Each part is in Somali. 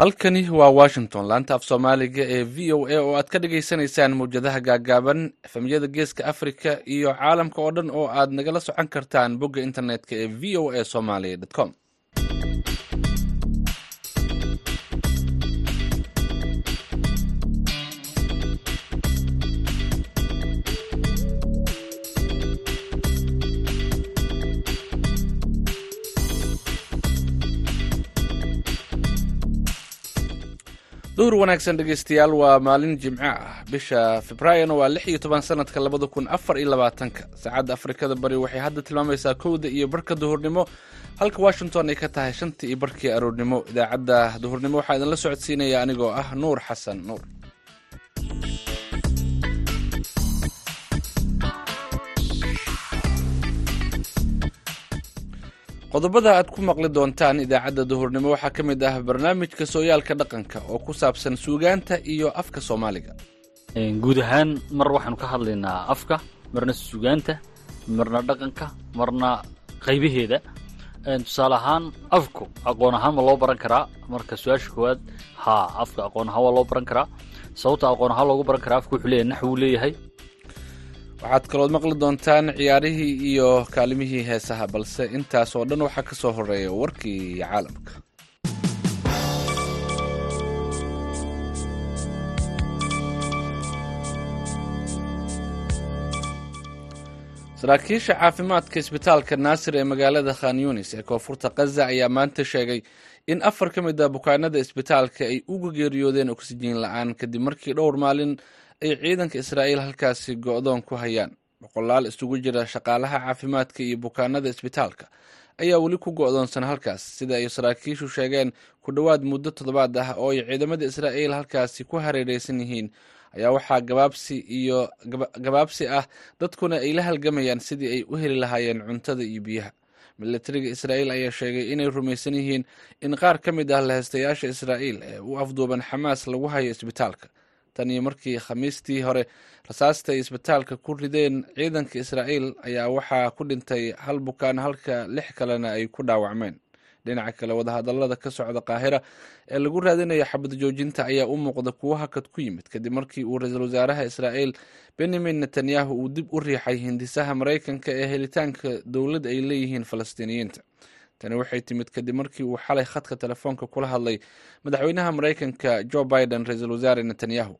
halkani waa washington. Laanta af soomaaliga ee v o a oo aad ka dhagaysanaysaan mawjadaha gaagaaban efemyada geeska africa iyo caalamka oo dhan oo aad nagala socon kartaan bogga internetka ee v o a somaly com duhur wanaagsan dhegeystayaal waa maalin jimco ah. Bisha februaarna waa lix iyo toban sanadka labada kun afar iyo labaatanka. Saacadda afrikada bari waxay hadda tilmaamaysaa kowda iyo barka duhurnimo halka washington ay ka tahay shanta iyo barkii aroornimo idaacadda duhurnimo waxaa idinla socodsiinaya anigoo ah nuur xasan. Nuur qodobada aad ku maqli doontaan idaacadda duhurnimo waxaa ka mid ah barnaamijka sooyaalka dhaqanka oo ku saabsan suugaanta iyo afka soomaaliga. Guud ahaan mar waxaanu ka hadlaynaa afka marna suugaanta marna dhaqanka marna qaybaheeda. Tusaale ahaan afku aqoon ahaan ma loo baran karaa. Marka su'aasha koowaad haa afka aqoon ahaan waa loo baran karaa. Sababta aqoon ahaan loogu baran karaa afka wuxuu leeyahay nax wuu leeyahay waxaad kalood maqli doontaan ciyaarihii iyo kaalimihii heesaha balse intaas oo dhan waxaa ka soo horreeya warkii caalamka. Saraakiisha caafimaadka isbitaalka naasir ee magaalada khan yunis ee koonfurta kaza ayaa maanta sheegay in afar ka mid a bukaanada isbitaalka ay uga geeriyoodeen oksijiin la'aan kadib markii dhowr maalin ay ciidanka israa'iil halkaasi go-doon ku hayaan. Boqolaal isugu jira shaqaalaha caafimaadka iyo bukaanada isbitaalka ayaa weli ku go-doonsan halkaas. Sida ay saraakiishu sheegeen ku dhowaad muddo toddobaad ah oo ay ciidamada israa'iil halkaasi ku hareereysan yihiin ayaa waxaa gabaabsi iyo gabaabsi ah dadkuna ay la halgamayaan sidii ay u heli lahaayeen cuntada iyo biyaha. Milatariga israa'iil ayaa sheegay inay rumaysan yihiin in qaar ka mid ah laheystayaasha israa'iil ee u afduuban xamaas lagu hayo isbitaalka tan iyo markii khamiistii hore rasaasta ay isbitaalka ku rideen ciidanka israa'iil ayaa waxaa ku dhintay hal bukaan halka lix kalena ay ku dhaawacmeen. Dhinaca kale wadahadallada ka socda qaahira ee lagu raadinayo xabad joojinta ayaa u muuqda kuwo hakad ku yimid kadib markii uu ra'iisul wasaaraha israa'iil benyamin netanyahu uu dib u riixay hindisaha maraykanka ee helitaanka dowlad ay leeyihiin falastiiniyiinta tani waxay timid kadib markii uu xalay khadka telefoonka kula hadlay madaxweynaha maraykanka jo biden ra'iisul wasaare netanyahu.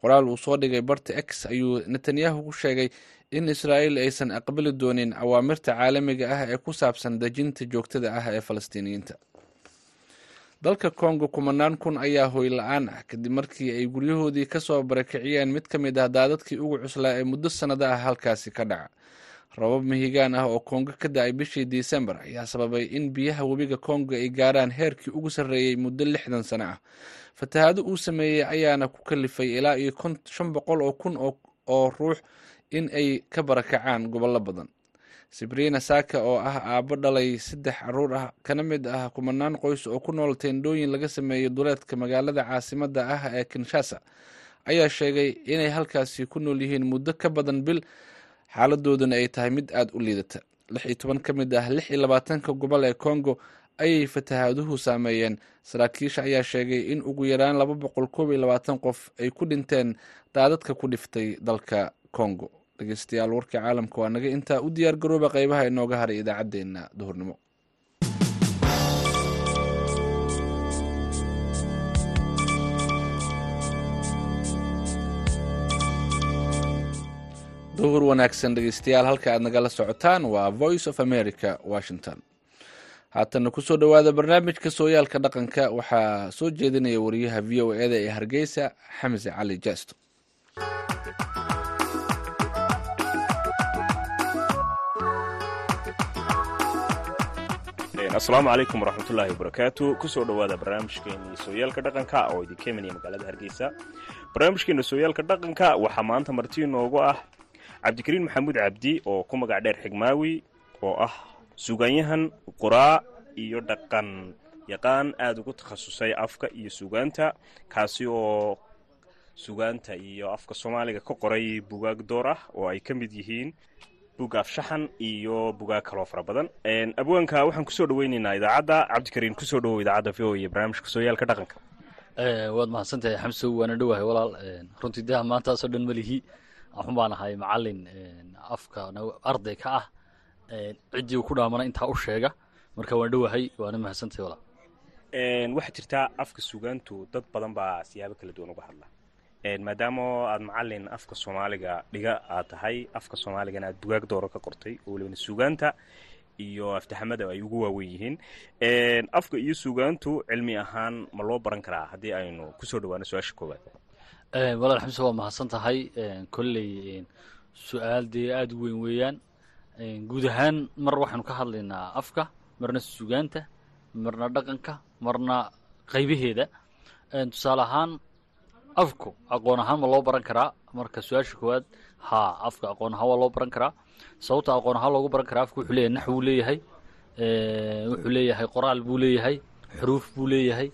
Qoraal uu soo dhigay barta x ayuu netanyahu ku sheegay in israa'iil aysan aqbali doonin awaamirta caalamiga ah ee ku saabsan dejinta joogtada ah ee falastiiniyiinta. Dalka congo kumanaan kun ayaa hoy la'aan ah kadib markii ay guryahoodii ka soo barakiciyeen mid ka mid ah daadadkii ugu cuslaa ee muddo sannada ah halkaasi ka dhaca rabab mihigaan ah oo kongo ka da'ay bishii disembar ayaa sababay in biyaha webiga kongo ay gaaraan heerkii ugu sarreeyey muddo lixdan sano ah. Fatahaado uu sameeyey ayaana ku kalifay ilaa iyo shan boqol oo kun oo ruux in ay ka barakacaan gobollo badan. Sibriina saaka oo ah aabbo dhalay saddex carruur ah kana mid ah kumanaan qoys oo ku nool teendhooyin laga sameeyey duleedka magaalada caasimadda ah ee kinshasa ayaa sheegay inay halkaasi ku nool yihiin muddo ka badan bil xaaladooduna ay tahay mid aada u liidata. Lix iyo toban ka mid ah lix iyo labaatanka gobol ee congo ayay fatahaaduhu saameeyeen. Saraakiisha ayaa sheegay in ugu yaraan laba boqol koob iyo labaatan qof ay ku dhinteen daadadka ku dhiftay dalka congo. Dhegeystayaal warkii caalamka waa naga intaa u diyaar garooba qeybaha inooga haray idaacaddeenna duhurnimo duhur wanaagsan dhegeystayaal halka aad nagala socotaan waa voice of america washington. Haatana ku soo dhowaada barnaamijka sooyaalka dhaqanka. Waxaa soo jeedinaya wariyaha v o eda ee hargeysa xamse cali jaasto asalaamu calaykum waraxmatullaahi wabarakaatu. Kusoo dhowaada barnaamijkeeni sooyaalka dhaqanka oo idinka imanaya magaalada hargeysa. Barnaamijkeena sooyaalka dhaqanka waxaa maanta marti inoogu ah cabdikariin maxamuud cabdi oo ku magac dheer xigmaawi oo ah sugaanyahan qoraa iyo dhaqan. Yaqaan aada ugu takhasusay afka iyo sugaanta kaasi oo sugaanta iyo afka soomaaliga ka qoray bugaag door ah oo ay ka mid yihiin bug afshaxan iyo bugaag kaloo fara badan. Abwaanka waxaan ku soo dhaweyneynaa idaacadda. Cabdikariin ku soo dhawow idaacadda v o iyo barnaamijka sooyaalka dhaqanka. Waad mahadsantahay xamsow waana dhowahay walaal. Runtii daha maantaasoo dhan malihi waxun baan ahay macalin afka arday ka ah. Ciddii uu ku dhaamana intaa u sheega. Marka waan dhowahay waana mahadsantahay walaal waxaa jirtaa afka sugaantu dad badan baa siyaabo kala duwan uga hadla. Maadaama aad macalin afka soomaaliga dhiga aad tahay afka soomaaligana aad bugaag dooro ka qortay oo welibana sugaanta iyo aftahamada ay ugu waawen yihiin. Afka iyo sugaantu cilmi ahaan ma loo baran karaa haddii aynu ku soo dhawaano su'aasha koowaad walaal xamse waa mahadsan tahay kolley su'aal dee aada u weyn weeyaan. Guud ahaan mar waxaynu ka hadlaynaa afka marna sugaanta marna dhaqanka marna qaybaheeda. Tusaale ahaan afku aqoon ahaan ma loo baran karaa. Marka su'aasha koowaad haa afka aqoon ahaan waa loo baran karaa. Sababta aqoon ahaan loogu baran karaa afka wuxuu leeyahay nax leeyahay. Wuxuu leeyahay qoraal buu leeyahay. Xuruuf buu leeyahay.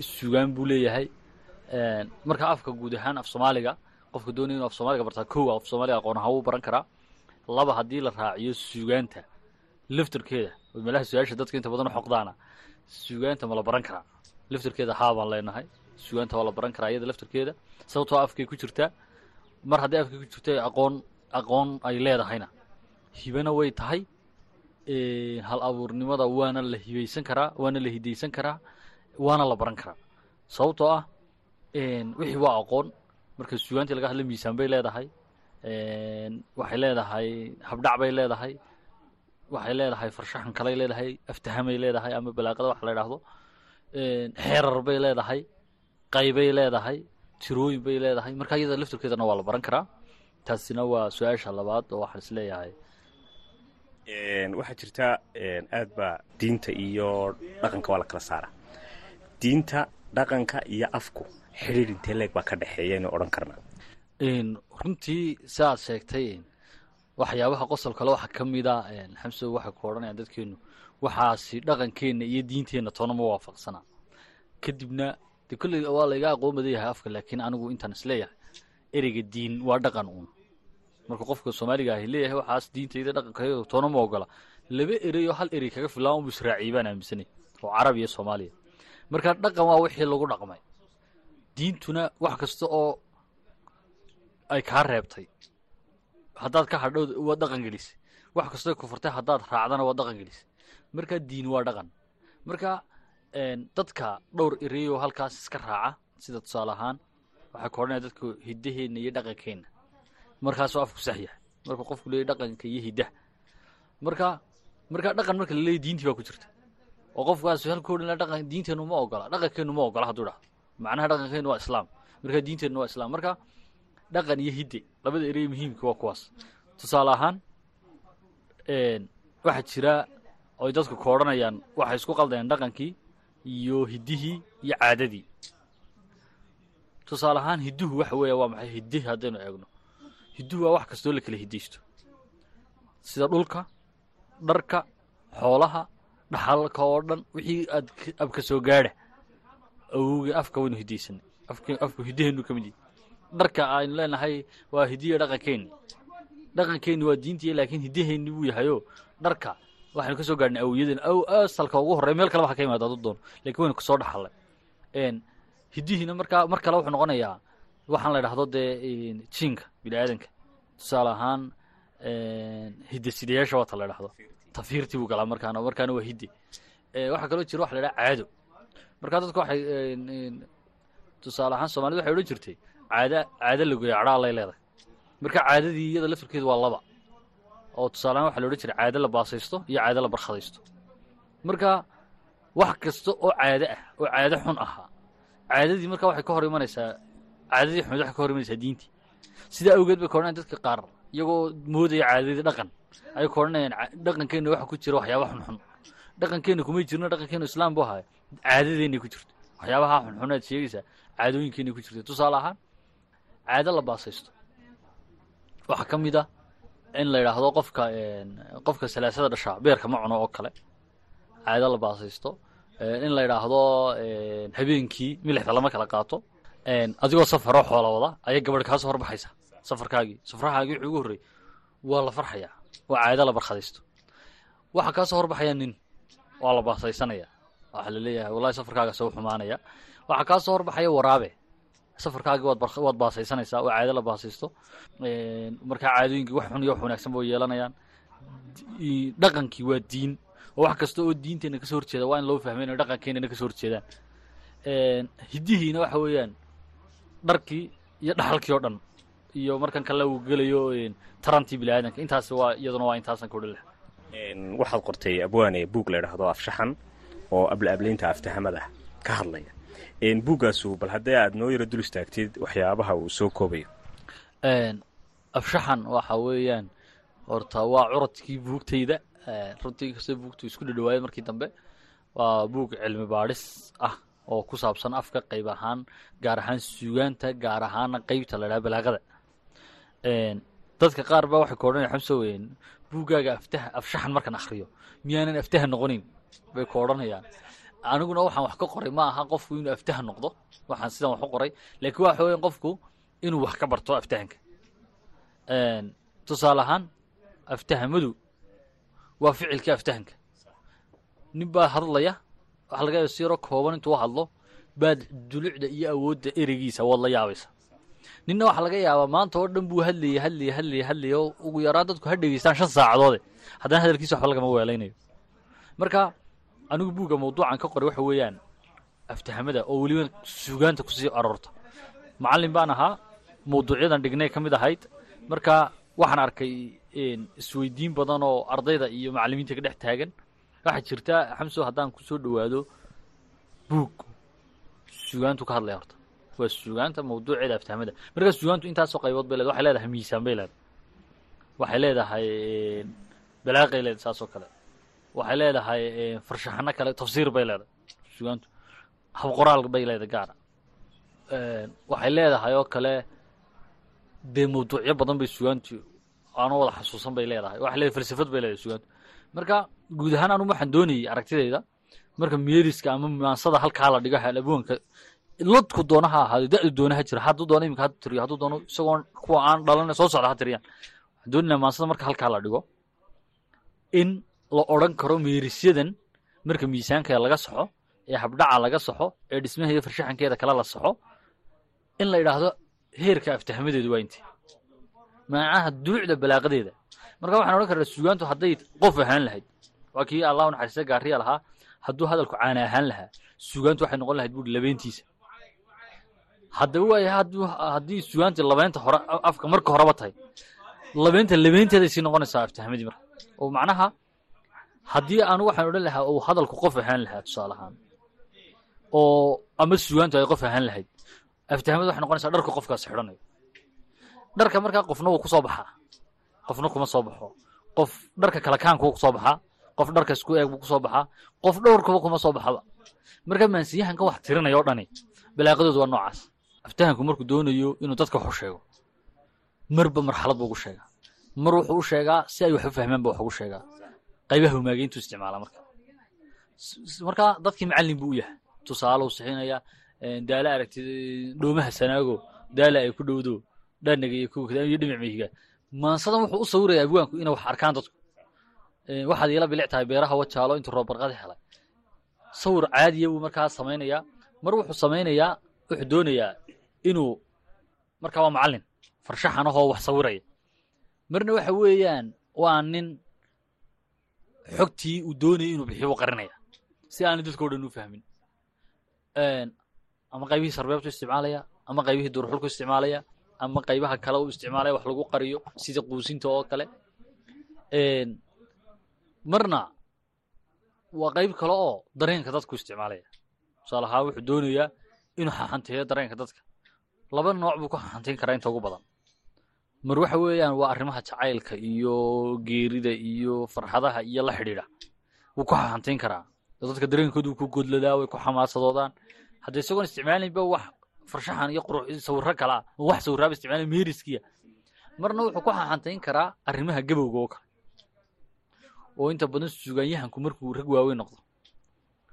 Sugaan buu leeyahay marka afka guud ahaan af soomaaliga qofka doonaya inu af soomaaliga bartaa kow af soomaaliga aqoon ahaan wuu baran karaa. Laba haddii la raaciyo sugaanta laftarkeeda meelaha su'aasha dadka inta badan u sugaanta ma la baran karaa. Laftarkeeda haa baan leenahay sugaanta waa la baran karaa iyada laftarkeeda sababtoo afkay ku jirtaa. Mar haddii afkay ku jirta aqoon aqoon ay leedahayna. Hibana way tahay hal abuurnimada waana la hibaysan karaa waana la hidaysan karaa waana la baran karaa. Sababtoo ah wixii waa aqoon. Marka sugaantii laga hadla miisaan bay leedahay. Waxay leedahay habdhac bay leedahay. Waxay leedahay farshaxan kalay leedahay aftahamay leedahay ama balaaqada wax la idhaahdo xeerar bay leedahay qaybay leedahay tirooyin bay leedahay. Marka iyada laftarkeedana waa la baran karaa. Taasina waa su'aasha labaad oo waxaan is leeyahay. Waxaa jirtaa aad baa diinta iyo dhaqanka waa la kala saaraa. Diinta dhaqanka iyo afku xidhiir intee leeg baa ka dhexeeya inu odhan karnaa runtii si aad sheegtay waxyaabaha qosol kale waxaa ka mida xamso waxay ku odhanayaan dadkeenu waxaasi dhaqankeenna iyo diinteenna toona ma waafaqsanaa kadibna de kolley waa layga aqoon badan yahay afka laakiin anigu intaan is leeyahay ereyga diin waa dhaqan uun. Marka qofka soomaaliga ahi leeyahay waxaas diintayda dhaqankayda toona ma ogola. Laba erey oo hal erey kaga filaan unbu israaciyay baan aaminsanay oo carab iyo soomaaliya. Marka dhaqan waa wixii lagu dhaqmay diintuna wax kasta oo ay kaa reebtay. Haddaad ka hadhow waa dhaqan gelisay wax kastoo kufurtay haddaad raacdana waa dhaqan gelisay marka diin waa dhaqan. Marka dadka dhowr ereyoo halkaas iska raaca sida tusaale ahaan waxay ka odhanaya dadku hiddaheenna iyo dhaqankeenna. Markaasoo afku sax yahay. Marka qofku leeyahy dhaqanka iyo hiddaha. Marka marka dhaqan marka la leeyahy diintii baa ku jirta. Oo qofkaas halku odhan dhaqan diinteennu ma ogola dhaqankeennu ma ogola hadduu dhahdo macnaha dhaqankeennu waa islaam marka diinteennu waa islaam marka dhaqan iyo hidde. Labada erey muhiimka waa kuwaas. Tusaale ahaan waxaa jira oy dadku ka odhanayaan waxay isku qaldayaan dhaqankii iyo hiddihii iyo caadadii. Tusaale ahaan hidduhu waxa weeya waa maxay hiddihi haddaynu eegno? Hidduhu waa wax kastoo la kala hiddaysto. Sida dhulka dharka xoolaha dhaxalka oo dhan wixii aad abka soo gaadha awowga afka waynu hiddaysanay afku hiddaheennu ka mid yihi dharka aynu leenahay waa hidiya dhaqankeenni dhaqankeenni waa diintii laakiin hiddaheenni buu yahayoo dharka waxaynu ka gaadhnay awoyaden aw asalka ugu horrey meel kale waxa ka yimaada doono lakiin waynu ka soo dhaxallay hiddihiina markaa mar kale wuxuu noqonayaa waxaan la idhahdo dee jiinka bini aadanka tusaale ahaan hidde sidayaasha waata la idhahdo tafiirtii buu galaa markaana markaana waa hidde waxaa kaloo jira waxa la idhaha caado markaa dadku waxay tusaale ahaan soomaalida waxay odhan jirtay caada caado lagoya cadhaa lay leedahay. Marka caadadii iyada laftarkeedu waa laba. Oo tusaalehaan waxa la odhan jiray caado la baasaysto iyo caado la barkhadaysto. Marka wax kasta oo caado ah oo caado xun ahaa caadadii marka waxay ka hor imanaysaa caadadii xumed waxay ka hor imanaysaa diintii. Sidaa awgeed bay ka dadka qaar iyagoo moodaya caadadii dhaqan. Ayay ka odhanayaan waxa ku jira waxyaaba xunxun dhaqankeenna kumay jirno dhaqankeennu islaam buu ahaay caadadeennay ku jirto waxyaabaha xunxun aad sheegaysaa caadooyinkeenay ku jirta tusaale ahaan caado la baasaysto. Waxaa ka mid a in la yidhaahdo qofka qofka salaasada dhashaa beerka ma cuno oo kale. Caado la baasaysto. In la yidhaahdo habeenkii milixda lama kala qaato. Adigoo safaroo xoola wada ayay gabadh kaa soo horbaxaysa. Safarkaagii safrahaagii wuxuu ugu horrey waa la farxayaa. Waa caado la barkhadaysto waxaa kaa soo horbaxaya nin waa la baasaysanayaa waxaa la leeyahay wallahi safarkaaga soo xumaanaya. Waxaa kaa soo horbaxaya waraabe. Safarkaagii waad baasaysanaysaa oo caado la baasaysto. Markaa caadooyinkii wax xun iyo wax wanaagsan ba way yeelanayaan dhaqankii waa diin. Oo wax kasta oo diinteena ka soo horjeeda waa in loo fahmay inay dhaqankeenana ka soo horjeedaan. Hiddihiina waxa weeyaan dharkii iyo dhaxalkii oo dhan iyo markan kale uu gelayo tarantii bini aadanka intaas waa iyaduna waa intaasan Een, waxaad qortay abwaane buug la idhaahdo afshaxan oo abla-ablaynta aftahamada ka hadlaya. Buuggaasu bal haddii aad noo yaro dul istaagtid waxyaabaha uu soo koobayo. Afshaxan waxa weeyaan horta waa curadkii buugtayda. Runtii kastoo buugtu isku dhadhawaayay markii dambe waa buug cilmi baadhis ah oo ku saabsan afka qayb ahaan gaar ahaan suugaanta gaar ahaana qeybta la dhaha balaaqada. Dadka qaar baa waxay ku odhanaya xamso aftaha afshaxan markaan akhriyo. Miyaanan aftaha noqonin? Bay ku odhanayaan. Aniguna waxaan wax ka qoray ma aha qofku inuu aftaha noqdo. Waxaan sidan wax u qoray. Laakiin waxa weeyaan qofku inuu wax ka barto aftahanka. Tusaale ahaan aftahamadu waa ficilkii aftahanka. Nin baa hadlaya waxaa laga yaaba si yaro kooban intuu hadlo baad dulucda iyo awoodda ereygiisa waad la yaabaysa ninna waxaa laga yaabaa maanta oo dhan buu hadlayay hadlayay hadlayay hadlayay oo ugu yaraan dadku ha dhegeystaan shan saacadoode haddana hadalkiisa waxba lagama weelaynayo marka anigu buugga mawduucan ka qoray waxa weeyaan aftahamada oo weliba sugaanta ku sii aroorta. Macallin baan ahaa mawduucyadan dhignay ka mid ahayd. Marka waxaan arkay isweydiin badan oo ardayda iyo macallimiinta ka dhex taagan. Waxaa jirta xamso haddaan ku soo dhowaado buug sugaantu ka hadlaya horta waa sugaanta mawduuceeda aftahamada markaa sugaantu intaasoo qaybood bay leedahay waxay leedahay miisaan bay leedahay. Waxay leedahay balaaqay leedahay saasoo kale. Waxay leedahay farshaxano kale tafsiir bay leedahay sugaantu. Habqoraal bay leedahay gaara waxay leedahay oo kale dee mawduucyo badan bay sugaantu aanu wada xasuusan bay leedahay. Waxay leedahay falsafad bay leedahay sugaantu. Marka guud ahaan anu waxaan doonayay aragtidayda marka meeriska ama maansada halkaa la dhigo halaboonka ladku doona ha ahaado da-du doona ha jira hadduu doono iminka ha tiriyo hadduu doono isagoon kuwa aan dhalana soo socda ha tiriyaan. Waxaan maansada marka halkaa la dhigo in la odhan karo meerisyadan marka miisaankeeda laga soxo ee habdhaca laga soxo ee dhismaheeda farshaxankeeda kale la soxo in la idhaahdo heerka aftahamadeedu waa intee macnaha duucda balaaqadeeda. Marka waxaan odhan karnaa sugaantu hadday qof ahaan lahayd waa kii allah naxariista gaariya lahaa hadduu hadalku caana ahaan lahaa sugaantu waxay noqon lahayd buuri labeentiisa haddaba waaya haddii sugaanti labeenta hore afka marka horeba tahay labeenta labeenteeday sii noqonaysaa aftahamadii marka oo macnaha haddii aanu waxaan odhan lahaa uu hadalku qof ahaan lahaa tusaale ahaan oo ama sugaantu ay qof ahaan lahayd aftahamadu waxay noqonaysaa dharka qofkaas xidhanayo. Dharka markaa qofna wuu ku baxaa qofna kuma soo baxo. Qof dharka kala kaanku ku soo baxaa qof dharka isku eeg buu ku soo baxaa qof dhowrkaba kuma soo baxaba. Marka maansiyahanka wax tirinaya dhani balaaqadoodu waa noocaas aftahanku markuu doonayo inuu dadka wax u sheego. Marba marxalad buu ugu sheegaa. Mar wuxuu u sheegaa si ay wax u fahmaan ba wax ugu sheegaa. Qaybaha humaageyntu isticmaala marka. Marka dadkii macallin buu u yahay. Tusaale uu sixinayaa daala aragtid dhoomaha sanaago daala ay ku dhowdo dhanaga iyo kuwa iyo dhinac mihiga maansadan wuxuu u sawirayaa abwaanku inay wax arkaan dadku. Waxaad iila bilic tahay beeraha wajaalo intuu roob helay. Sawir caadiya buu markaa samaynayaa. Mar wuxuu samaynayaa wuxuu doonayaa inuu markaa waa macallin farshaxan ahoo wax sawiraya. Marna waxa weeyaan waa nin xogtii uu doonayay inuu bixiyo qarinaya si aanay dadka o dhan u fahmin. Ama qaybihii sarbeebtu isticmaalaya ama qaybihii duurxulku isticmaalaya ama qaybaha kale u isticmaalaya wax lagu qariyo sida quusinta oo kale. Marna waa qayb kale oo dareenka dadku isticmaalaya. Tusaale ahaan wuxuu doonayaa inuu xaxanteeyo dareenka dadka. Laba nooc buu ku xaxantayn karaa inta ugu badan. Mar waxa weeyaan waa arrimaha jacaylka iyo geerida iyo farxadaha iyo la xidhiidha. Wuu ku xaxantayn karaa. Dadka dareenkoodu ku godladaa way ku xamaasadoodaan hadda isagoon isticmaalaynba wax farshaxan iyo qurux sawirro kale oo wax sawiraaba isticmaalay meeriskiya. Marna wuxuu ku xaxantayn karaa arrimaha gabowga oo kale. Oo inta badan sugaanyahanku markuu rag waaweyn noqdo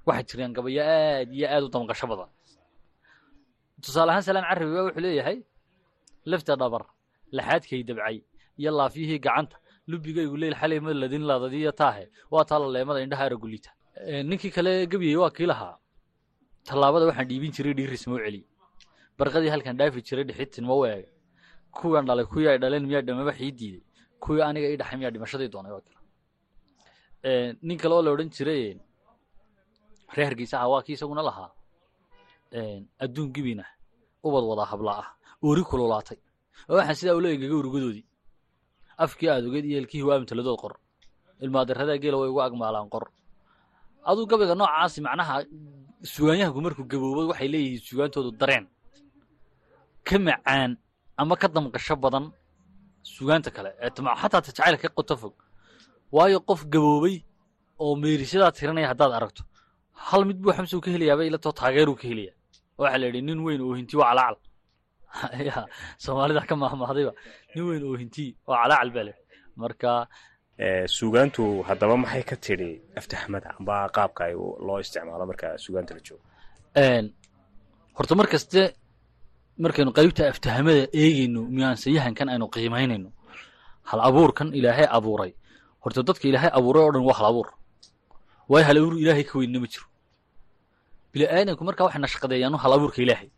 waxay jiraan gabayo aad iyo aad u damqasho badan tusaale ahaan salaan carabi ba wuxuu leeyahay lafta dhabar laxaadkay dabcay iyo laafyihii gacanta lubigaygu leyl xalay ma ladin ladadiya taahe waa taa laleemada indhaha aragulita ninkii kale gebiyey waa kii lahaa. Tallaabada waxaan dhiibin jiray dhiiris ma u celi. Barqadii halkan dhaafi jiray dhixidtin ma u eega kuwan dhalay kuwii ay dhaleen miyaa dhamaba ii diiday. Kuwii aniga ii dhaxay miyaa dhimashadii doonay waa nin kale oo la odhan jiray reer hargeysa ah waa kii isaguna lahaa adduun gibina ubad wadaa habla ah oori kululaatay. Oo waxaan sidaa ula egaga urugadoodii afkii aad ogeed iyo elkihii waa amtaladood qor. Ilmaadaradaa geela way ugu agmaalaan qor. Aduu gabayga noocaasi macnaha sugaanyahanku markuu gaboobo waxay leeyihiin sugaantoodu dareen. Ka macaan ama ka damqasho badan sugaanta kale. Xataa ta jacaylka ka qoto fog. Waayo qof gaboobay oo meerisyadaa tirinaya haddaad aragto. Hal mid buu xamsow ka helayaaba ilatoo taageeruu ka helaya waxaa la yidhi nin weyn oo hinti waa calaacal. Ya soomaalida ka mahmahdayba nin weyn oo hinti waa calaacal baa le marka Ee, suugaantu haddaba maxay ka tidhi aftahamada amba qaabka ay loo isticmaalo marka suugaanta la joogo? Horta mar kaste markaynu qaybta aftahamada eegayno miyaansayahankan aynu qiimaynayno hal abuurkan ilaahay abuuray. Horta dadka ilaahay abuuray oo dhan waa hal abuur. Waayo hal abuur ilaahay ka weynna ma jiro bini'aadanku markaa waxay nashqadeeyaanu hal abuurka ilaahay.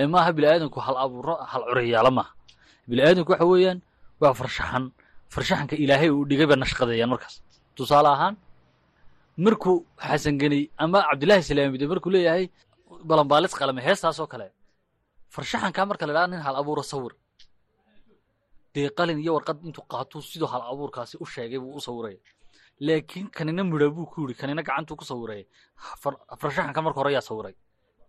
Ee maaha bini'aadanku hal abuuro hal curayaala maaha bini'aadanku waxa weeyaan waa farshaxan. Farshaxanka ilaahay uu dhigay bay nashqadeeyaan markaas. Tusaale ahaan markuu xasangeney ama cabdillaahi salaamide markuu leeyahay balambaalis qalame heestaas oo kale farshaxankaa marka la idhaha nin hal abuura sawir. Dee qalin iyo warqad intuu qaatuu siduu hal abuurkaasi u sheegay buu u sawiraya laakiin kanina midha buu ku yidhi kanina gacantuu ku sawiraya far- farshaxanka marka hore yaa sawiray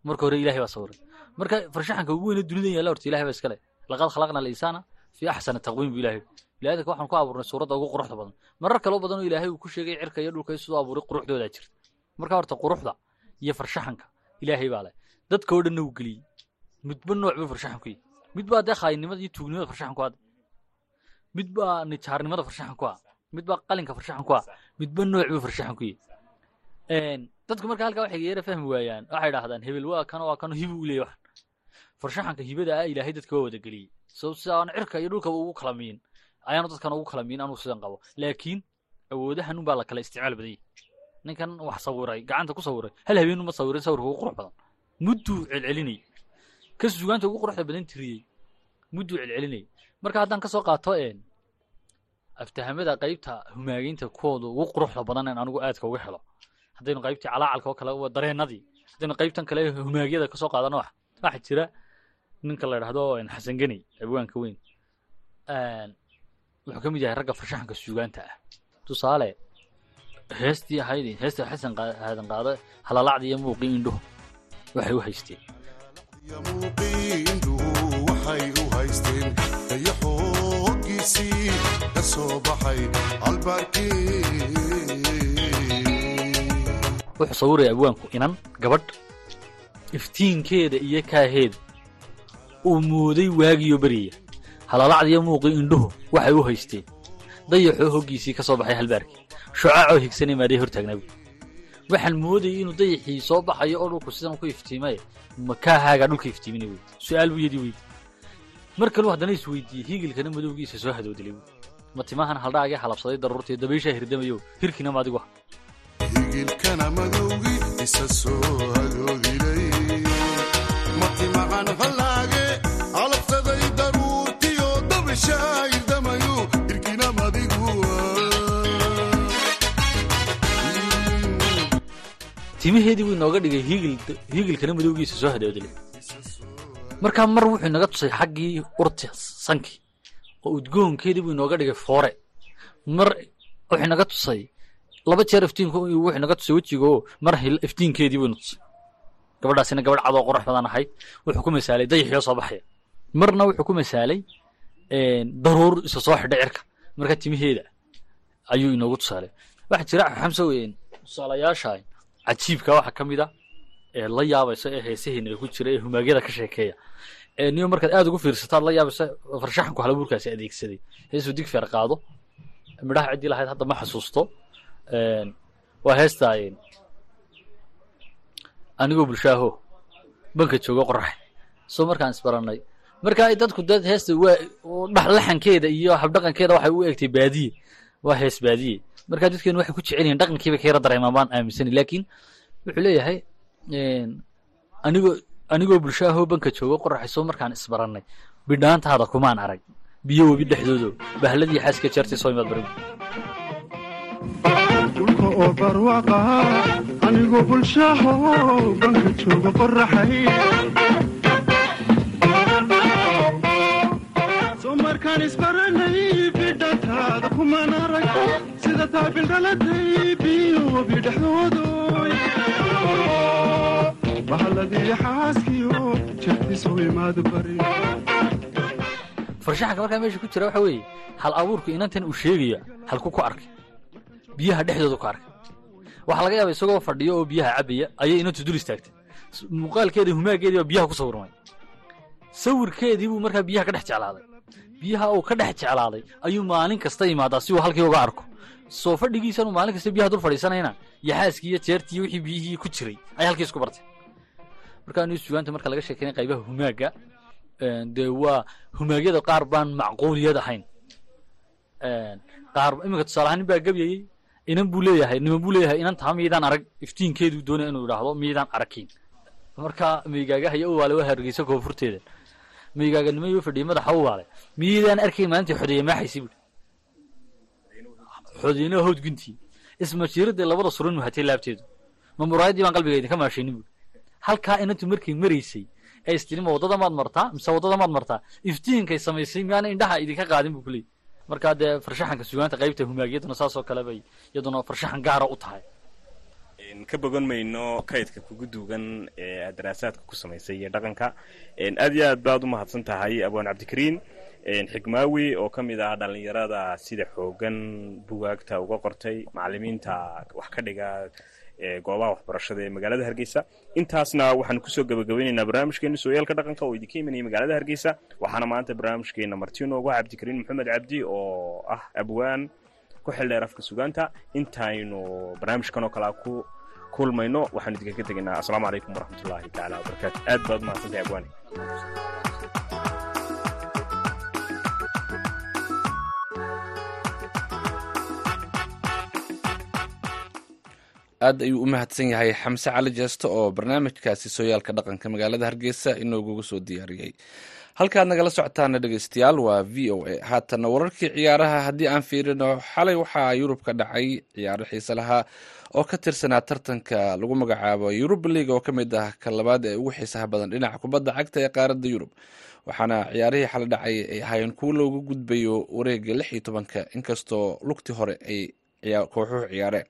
marka hore ilaahay baa sawiray marka farshaxanka ugu weyne dunida yaalla horta ilahay baa iskale laqad khalaqna alinsaana fii axsani taqwiim bu ilahay biniaadanka waxaan ku abuurnay suuradda ugu quruxda badan. Marar kaloo badan oo ilaahay uu ku sheegay cirka iyo dhulka siduu abuuray quruxdoodaa jirta. Marka horta quruxda iyo farshaxanka ilaahay baa leh. Dadka oo dhanna uu geliyey. Midba nooc buu farshaxan ku yihi mid baa dee khaayinimada iyo tuugnimada farshaxan ku ah mid baa nijaarnimada farshaxan ah mid baa qalinka farshaxan ku ah. Midba nooc buu farshaxan ku yihi dadku marka halkaa waxay yara fahmi waayaan. Waxay idhahdaan hebel waa kano waa kano hibu u leeyahy waxan farshaxanka hibada ah ilaahay dadka waa wada geliyey. So cirka iyo dhulkaba ugu kala miin ayaanu dadkan ugu kala miin anuu sidan qabo. Laakiin awoodahan unbaa la kala isticmaal badan yahy ninkan wax sawiray gacanta ku sawiray hal habeen uma sawirin sawirka ugu qurux badan. Mudduu celcelinayay. Ka sugaanta ugu quruxda badan tiriyey. Mudduu celcelinayay. Marka haddaan ka qaato aftahamada qaybta humaageynta kuwooda ugu quruxda badan in anigu aadka uga helo. Haddaynu qaybtii calaacalka oo kale dareenadii haddaynu qaybtan kale humaagyada ka soo qaadano wax waxaa jira. Ninka la idhahdo xasan geni abwaanka weyn. Wuxuu ka mid yahay ragga farshaxanka suugaanta ah. Tusaale heestii ahayd heestii xasan aadan qaado halalacdi iyo muuqii indhuhu waxay u haysteen dayaxoogiisii ka sawiraya abwaanku inan gabadh iftiinkeeda iyo kaaheeda uu mooday waagiyo beryaya halalacdiyo muuqii indhuhu waxay u haysteen dayaxoo hoggiisii ka soo baxay halbaarkii shucaacoo higsanay maadhay hortaagnaabu waxaan moodayay inuu dayaxii soo baxayo oo dhulku sidan ku iftiimay ma kaahaagaa dhulka iftiiminay wey su'aal buu yadii weydi mar kaluu haddana isweydiiyey hiigilkana madowgiisa soo hadoodilay ma timahan haldhaagii halabsaday daruurtii dabayshaa hirdamayo hirkiina ah hirkina madigu timaheedii buu inooga dhigay hiigil hiigilkana madowgiisa soo hadoodilay markaa mar wuxuu inaga tusay xaggii urti sankii oo udgoonkeedii buu inooga dhigay foore. Mar wuxuu inaga tusay laba jeer iftiinku wuxuu inaga tusay wejigaoo mar iftiinkeedii buu ina tusay gabadhaasina gabadh cadoo qurux badan ahayd wuxuu ku masaalay dayaxiyo soo baxaya. Marna wuxuu ku masaalay daruur isa soo xidhay cirka. Marka timaheeda ayuu inoogu tusaalay. Waxaa jira xamsow tusaalayaasha cajiibka waxaa ka mid a ee la yaabaysa ee heesaheena ku jira ee humaagyada ka sheekeeya. Ee niyo markaad aad ugu fiirsataad la yaabaysa farshaxanku halabuurkaasi adeegsaday. Heesuu digfeer qaado. Midhaha ciddii lahayd hadda ma xasuusto. Waa heesta anigoo bulshaaho banka jooga qorax soo markaan isbarannay marka dadku dad heesta waa dhax laxankeeda iyo habdhaqankeeda waxay u egtay baadiye waa hees baadiye markaa dadkeenu waxay ku jecel yihiin dhaqankiiba ka baan aaminsani. Laakiin wuxuu leeyahay anigoo anigoo bulsho ahoo banka joogo qoraxayso markaan isbarannay. Bidhaantaada kumaan arag. Biyo webi dhexdoodo. Bahladii xaaska jeertay soo imaad dhexdoodo farshaxanka markaa meesha ku jira waxa weeye hal abuurku inantan uu sheegaya halku ku arkay. Biyaha dhexdooda ku arkay. Waxaa laga yaaba isagoo fadhiyo oo biyaha cabaya ayay inantu dul istaagtay. Muuqaalkeedii humaageedii baa biyaha ku sawirmay sawirkeedii buu markaa biyaha ka dhex jeclaaday. Biyaha uu ka dhex jeclaaday ayuu maalin kasta imaadaa si uu halkii uga arko. Soo fadhigiisanuu maalin kasta biyaha dul fadhiisanayna yaxaaskii iyo jeertii iyo wixii biyihii ku jiray ay halkii isku bartay markaa anu sugaanta marka laga sheekeynay qaybaha humaaga dee waa humaagyada qaar baan macquuliyad ahayn. Qaar iminka tusaale ahaan nin baa gabyayey inan buu leeyahay niman buu leeyahay inan taha miydaan arag iftiinkeeduu doonaya inuu idhaahdo miydaan aragkiin marka miygaaga haya u waale waa hargeysa koonfurteeda. Miygaaga nimayo fadhiyay madaxa u waale miydaan arkayn maalintii xodeeye maaxaysi buui xodeynaha howd guntii. Ismashiiradee labada suran muhatay laabteedu. Ma muraayadii baan qalbiga idinka maashaynin buui halkaa inantu markay maraysay ee istiri ma waddada maad martaa mise waddada maad martaa iftiinkay samaysay miyaana indhaha idinka qaadin buu kuleeyay markaa dee farshaxanka sugaanta qaybta humaagyaduna saasoo kale bay iyaduna farshaxan gaara u tahay. Ka bogan mayno kaydka kugu duugan ee aad daraasaadka ku samaysay iyo dhaqanka. Aad iyo aad baad u mahadsan tahay abwaan cabdikariin. Xigmaawi oo ka mid ah dhallinyarada sida xoogan bugaagta uga qortay macalimiinta wax ka dhiga goobaha waxbarashada ee magaalada hargeysa. Intaasna waxaan ku soo gabagabaynaynaa barnaamijkeena sooyaalka dhaqanka oo idinka imanaya magaalada hargeysa. Waxaana maanta barnaamijkeena martinoogu cabdikariin maxamed cabdi oo ah abwaan ku xildheer afka sugaanta. Intaynu barnaamijkan oo kalea ku kulmayno waxaanu idinkaga tegaynaa. Asalaamu calaykum waraxmatullaahi tacaala wabarakaatu aad baad umahadsantahay abwaani aad ayuu u mahadsan yahay xamse cali jeesto oo barnaamijkaasi sooyaalka dhaqanka magaalada hargeysa inooguga soo diyaariyey halkaad nagala socotaana dhegeystayaal waa v o a. Haatana wararkii ciyaaraha haddii aan fiirino xalay waxaa yurub ka dhacay ciyaaro xiise lahaa oo ka tirsanaa tartanka lagu magacaabo yuruba league oo ka mid ah ka labaad ee ugu xiisaha badan dhinaca kubadda cagta ee qaaradda yurub. Waxaana ciyaarihii xalay dhacay ay ahaayeen kuwo loogu gudbayo wareega lix iyo tobanka inkastoo lugtii hore ay kooxuhu ciyaareen.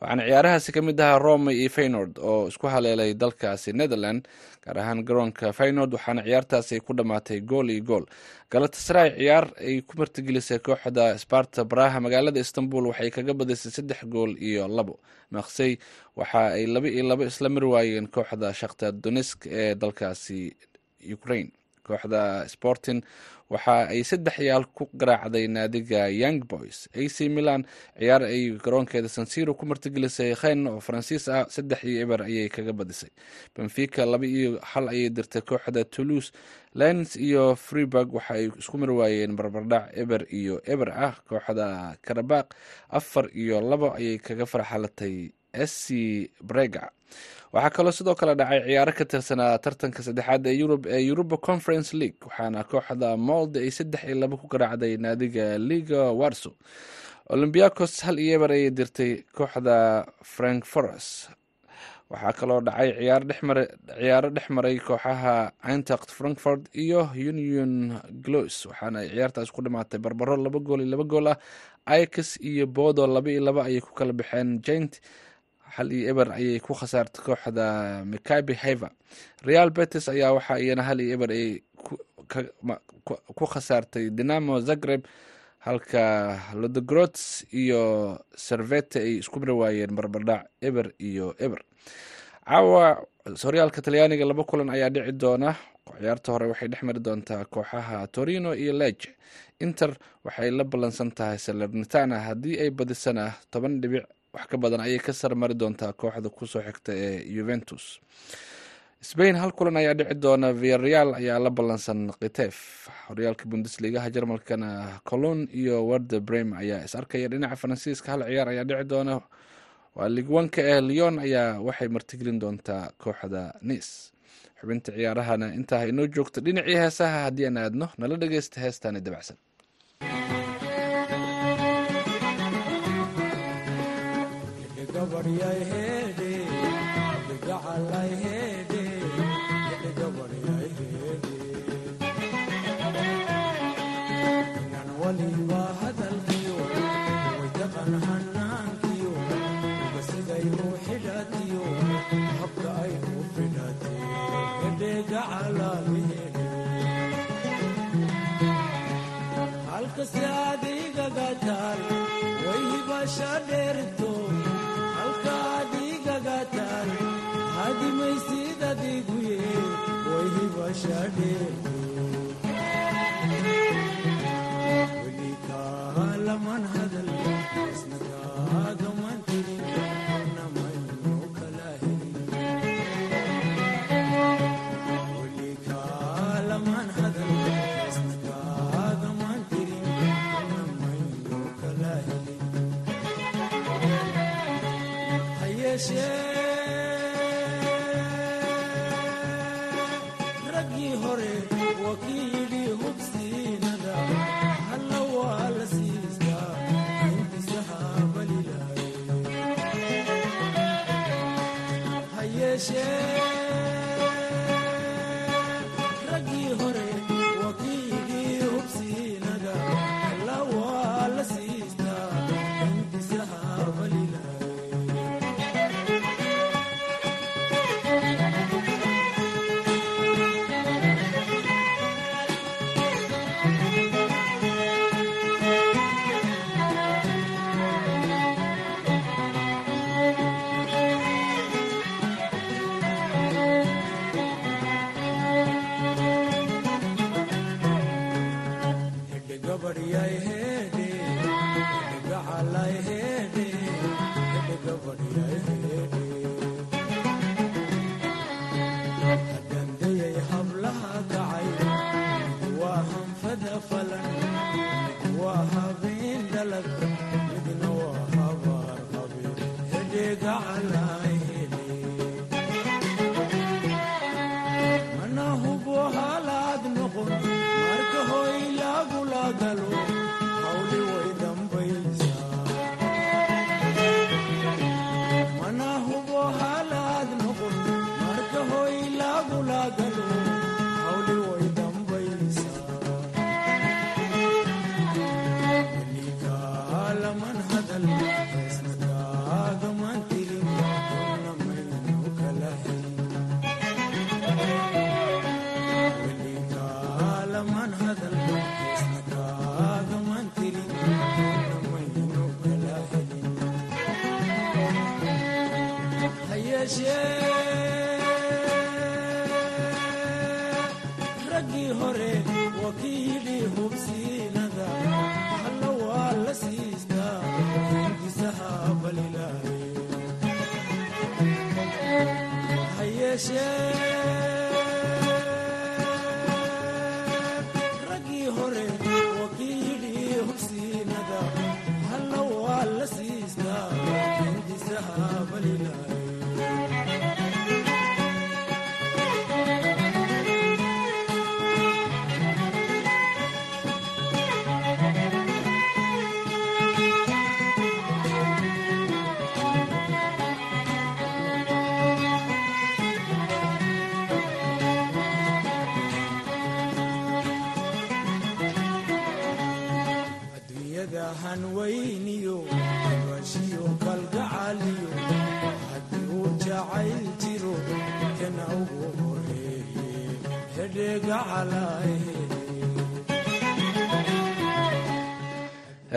Waxaana ciyaarahaasi ka mid ahaa rome iyo faynord oo isku haleelay dalkaasi netherland gaar ahaan garoonka faynord waxaana ciyaartaasi ay ku dhammaatay gool iyo gool. Galatasray ciyaar ay ku martigelisay kooxda sparta baraha magaalada istanbul waxay kaga badisay saddex gool iyo labo. Maksey waxa ay laba iyo labo isla mari waayeen kooxda shakta donesk ee dalkaasi ukraine kooxda sporting waxa ay saddex yaal ku garaacday naadiga young boys. Ac milan ciyaar ay garoonkeeda sansiro ku martigelisay khen oo faransiis ah saddex iyo eber ayay kaga badisay. Benfica laba iyo hal ayay dirtay kooxda toulouse. Lens iyo freeburg waxa ay isku mari waayeen barbardhac eber iyo eber ah. Kooxda karabaq afar iyo labo ayay kaga farxalatay sc brega. Waxaa kaloo sidoo kale dhacay ciyaaro ka tirsanaa tartanka saddexaad ee yurub ee yuruba conference league waxaana kooxda molde ay saddex iyo labo ku garaacday naadiga liga warso olombiacos hal iyo eber ayay dirtay kooxda frank foros waxaa kaloo dhacay ciyaaro dhex maray kooxaha eintacht frankfort iyo union glos waxaana ay ciyaartaas ku dhimaatay barbaro laba gool iyo laba gool ah. Ix iyo bodo laba iyo laba ayay ku kala baxeen jent hal iyo eber ayay ku khasaartay kooxda mikabi haver real betis ayaa waxa iyana hal iyo eber ay ku khasaartay dinamo zagreb halka lodogrots iyo servete ay isku mari waayeen barbardhac eber iyo eber. Caawa horyaalka talyaaniga laba kulan ayaa dhici doona. Ciyaarta hore waxay dhex mari doontaa kooxaha torino iyo lege inter waxay la ballansan tahay salernitana. Haddii ay badisana toban dhibic wax ka badan ayay ka sarmari doontaa kooxda ku soo xigta ee juventus. Sbain hal kulan ayaa dhici doona viareal ayaa la ballansan kitef horyaalka bundesligaha jarmalkana colon iyo werde brem ayaa is arkaya. Dhinaca faransiiska hal ciyaar ayaa dhici doona. Waa ligwanka ee leon ayaa waxay martigelin doontaa kooxda nice. Xubinta ciyaarahana intaa inoo joogto dhinacii heesaha haddii aan aadno nala dhegeysta heestaani dabacsan halkasi adiga gataan way hibasha dheerto. maysidadigue wayhibashadhe weli kaalaman hadal Yeah.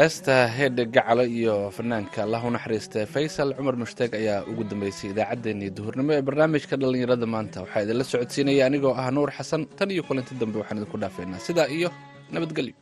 Heesta heedhe gacalo iyo fanaanka allah u naxariista faysal cumar mushtaag ayaa ugu dambeysay idaacaddeenii duhurnimo ee barnaamijka dhallinyarada maanta. Waxaa idinla socodsiinaya anigoo ah nuur xasan tan iyo kulanti dambe waxaan idinku dhaafeynaa. Sidaa iyo nabadgelyo